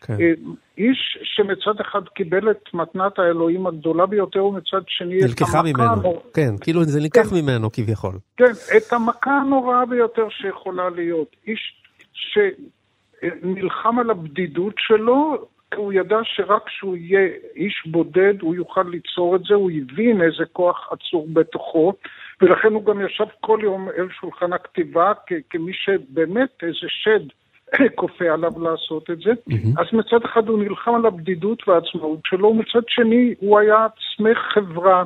כן. אה, איש שמצד אחד קיבל את מתנת האלוהים הגדולה ביותר, ומצד שני את נלקחה המכה ממנו. הנור- כן, כאילו זה נלקח ממנו כביכול. כן, את המכה הנוראה ביותר שיכולה להיות. איש שנלחם על הבדידות שלו, כי הוא ידע שרק כשהוא יהיה איש בודד הוא יוכל ליצור את זה, הוא הבין איזה כוח עצור בתוכו, ולכן הוא גם ישב כל יום אל שולחן הכתיבה כמי שבאמת איזה שד כופה עליו לעשות את זה. אז מצד אחד הוא נלחם על הבדידות והעצמאות שלו, ומצד שני הוא היה צמח חברה,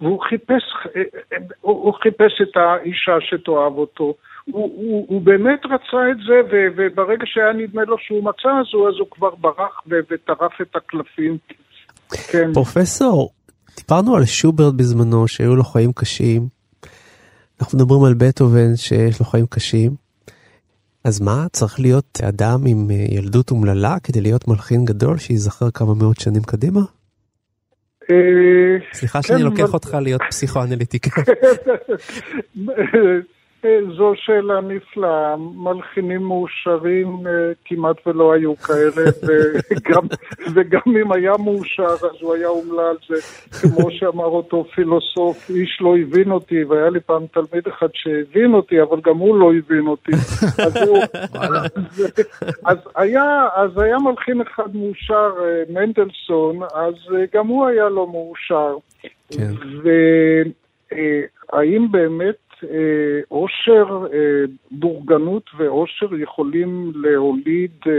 והוא חיפש, אה, אה, הוא חיפש את האישה שתאהב אותו. הוא, הוא, הוא באמת רצה את זה, ו, וברגע שהיה נדמה לו שהוא מצא, אז הוא, אז הוא כבר ברח ו, וטרף את הקלפים. כן. פרופסור, דיברנו על שוברט בזמנו שהיו לו חיים קשים. אנחנו מדברים על בטהובן שיש לו חיים קשים. אז מה, צריך להיות אדם עם אה, ילדות אומללה כדי להיות מלחין גדול שייזכר כמה מאות שנים קדימה? אה, סליחה כן, שאני לוקח אבל- אותך להיות פסיכואנליטיקה. זו שאלה נפלאה. מלחינים מאושרים אה, כמעט ולא היו כאלה, וגם, וגם אם היה מאושר אז הוא היה אומלל. זה כמו שאמר אותו פילוסוף, איש לא הבין אותי, והיה לי פעם תלמיד אחד שהבין אותי, אבל גם הוא לא הבין אותי. אז, הוא, אז, אז, היה, אז היה מלחין אחד מאושר, אה, מנדלסון, אז אה, גם הוא היה לא מאושר. כן. והאם באמת אה, עושר, אה, בורגנות ועושר יכולים להוליד אה,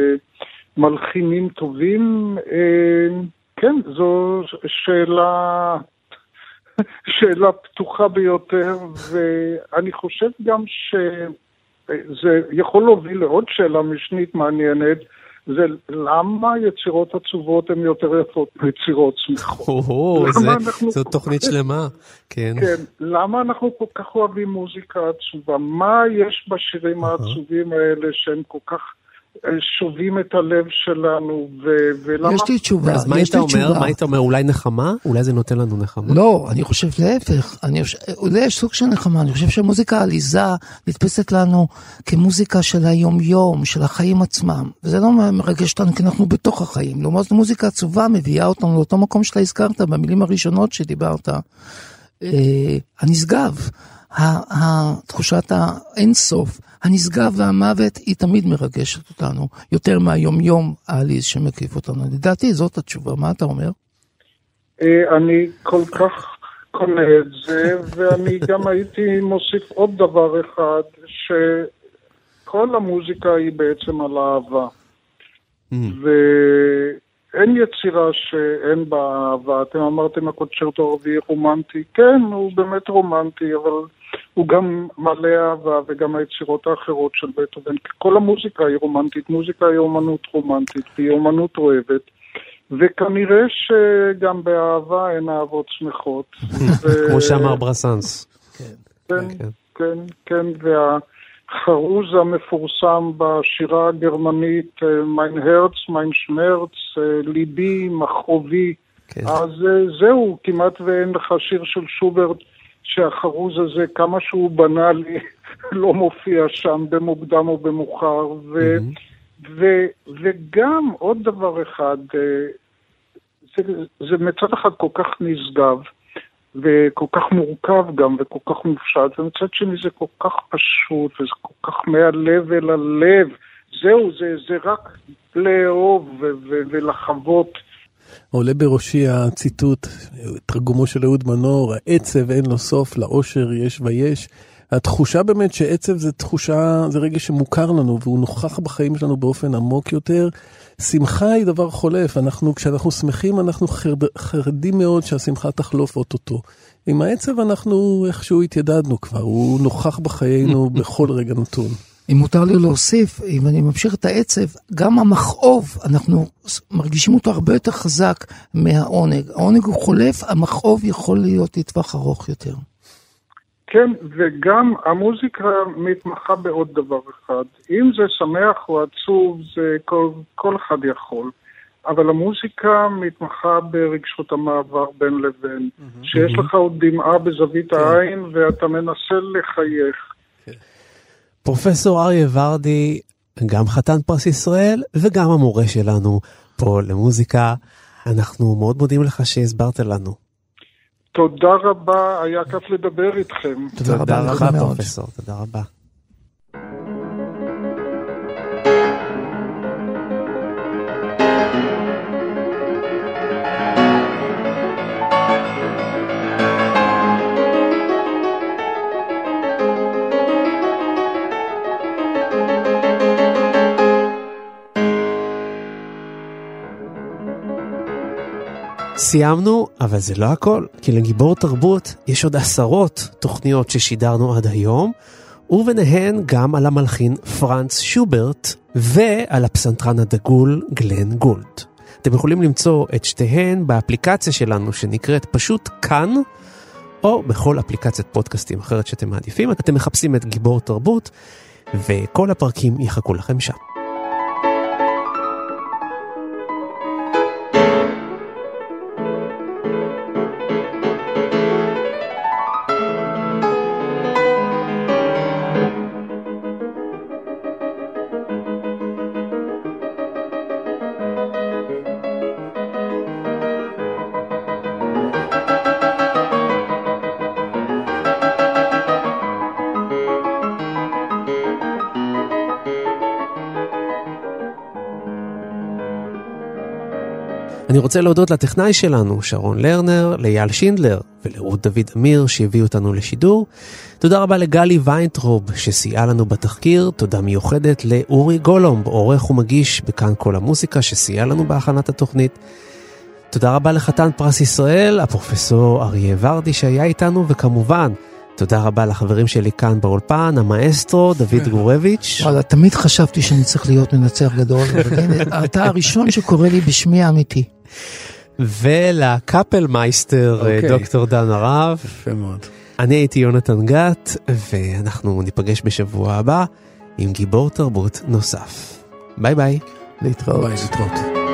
מלחינים טובים? אה, כן, זו שאלה, שאלה פתוחה ביותר, ואני חושב גם שזה יכול להוביל לעוד שאלה משנית מעניינת. זה למה יצירות עצובות הן יותר יפות מיצירות שמחות? או, זו תוכנית שלמה. כן. כן, למה אנחנו כל כך אוהבים מוזיקה עצובה? מה יש בשירים העצובים האלה שהם כל כך שובים את הלב שלנו, ו- ולמה... יש לי תשובה, אז מה יש היית לי אומר? תשובה. מה היית אומר? אולי נחמה? אולי זה נותן לנו נחמה? לא, אני חושב להפך, אני חושב, אולי יש סוג של נחמה, אני חושב שמוזיקה עליזה נתפסת לנו כמוזיקה של היום-יום, של החיים עצמם, וזה לא מרגש אותנו כי אנחנו בתוך החיים, לעומת מוזיקה עצובה מביאה אותנו לאותו מקום שאתה הזכרת במילים הראשונות שדיברת, אה, הנשגב, ה- ה- תחושת האינסוף, הנשגב והמוות היא תמיד מרגשת אותנו, יותר מהיום-יום העליז שמקיף אותנו. לדעתי זאת התשובה, מה אתה אומר? אה, אני כל כך קונה את זה, ואני גם הייתי מוסיף עוד דבר אחד, שכל המוזיקה היא בעצם על אהבה. Mm. ואין יצירה שאין בה אהבה. אתם אמרתם הקונצ'רטו הרביעי רומנטי. כן, הוא באמת רומנטי, אבל הוא גם מלא אהבה, וגם היצירות האחרות של בטהובן. כל המוזיקה היא רומנטית. מוזיקה היא אומנות רומנטית, והיא אומנות אוהבת. וכנראה שגם באהבה אין אהבות שמחות. ו- כמו שאמר ברסנס. כן, כן. כן, כן, והחרוז המפורסם בשירה הגרמנית, מיין הרץ, מיין שמרץ, ליבי, מכאובי, כן. אז אה, זהו, כמעט ואין לך שיר של שוברט שהחרוז הזה, כמה שהוא בנאלי, לא מופיע שם במוקדם או במאוחר. ו, ו, וגם עוד דבר אחד, אה, זה, זה מצד אחד כל כך נשגב, וכל כך מורכב גם, וכל כך מופשט, ומצד שני זה כל כך פשוט, וזה כל כך מהלב אל הלב. זהו, זה, זה רק לאהוב ו- ו- ולחוות. עולה בראשי הציטוט, תרגומו של אהוד מנור, העצב אין לו סוף, לאושר יש ויש. התחושה באמת שעצב זה תחושה, זה רגע שמוכר לנו והוא נוכח בחיים שלנו באופן עמוק יותר. שמחה היא דבר חולף, אנחנו, כשאנחנו שמחים אנחנו חרד, חרדים מאוד שהשמחה תחלוף אוטוטו. עם העצב אנחנו איכשהו התיידדנו כבר, הוא נוכח בחיינו בכל רגע נתון. אם מותר לי להוסיף, אם אני ממשיך את העצב, גם המכאוב, אנחנו מרגישים אותו הרבה יותר חזק מהעונג. העונג הוא חולף, המכאוב יכול להיות לטווח ארוך יותר. כן, וגם המוזיקה מתמחה בעוד דבר אחד. אם זה שמח או עצוב, זה כל, כל אחד יכול. אבל המוזיקה מתמחה ברגשות המעבר בין לבין. שיש לך עוד דמעה בזווית העין ואתה מנסה לחייך. פרופסור אריה ורדי, גם חתן פרס ישראל וגם המורה שלנו פה למוזיקה. אנחנו מאוד מודים לך שהסברת לנו. תודה רבה, היה כיף לדבר איתכם. תודה רבה לך. פרופסור, תודה רבה. סיימנו, אבל זה לא הכל, כי לגיבור תרבות יש עוד עשרות תוכניות ששידרנו עד היום, וביניהן גם על המלחין פרנץ שוברט ועל הפסנתרן הדגול גלן גולד. אתם יכולים למצוא את שתיהן באפליקציה שלנו שנקראת פשוט כאן, או בכל אפליקציית פודקאסטים אחרת שאתם מעדיפים. אתם מחפשים את גיבור תרבות, וכל הפרקים יחכו לכם שם. אני רוצה להודות לטכנאי שלנו, שרון לרנר, לאייל שינדלר ולרות דוד אמיר שהביאו אותנו לשידור. תודה רבה לגלי ויינטרוב שסייעה לנו בתחקיר. תודה מיוחדת לאורי גולומב, עורך ומגיש בכאן כל המוסיקה שסייע לנו בהכנת התוכנית. תודה רבה לחתן פרס ישראל, הפרופסור אריה ורדי שהיה איתנו, וכמובן, תודה רבה לחברים שלי כאן באולפן, המאסטרו דוד גורביץ'. וואלה, תמיד חשבתי שאני צריך להיות מנצח גדול, אבל הנה, אתה הראשון שקורא לי בשמי האמיתי. ולקאפל מייסטר אוקיי. דוקטור דן הרב. יפה מאוד. אני הייתי יונתן גת, ואנחנו ניפגש בשבוע הבא עם גיבור תרבות נוסף. ביי ביי. להתראות. ביי, להתראות.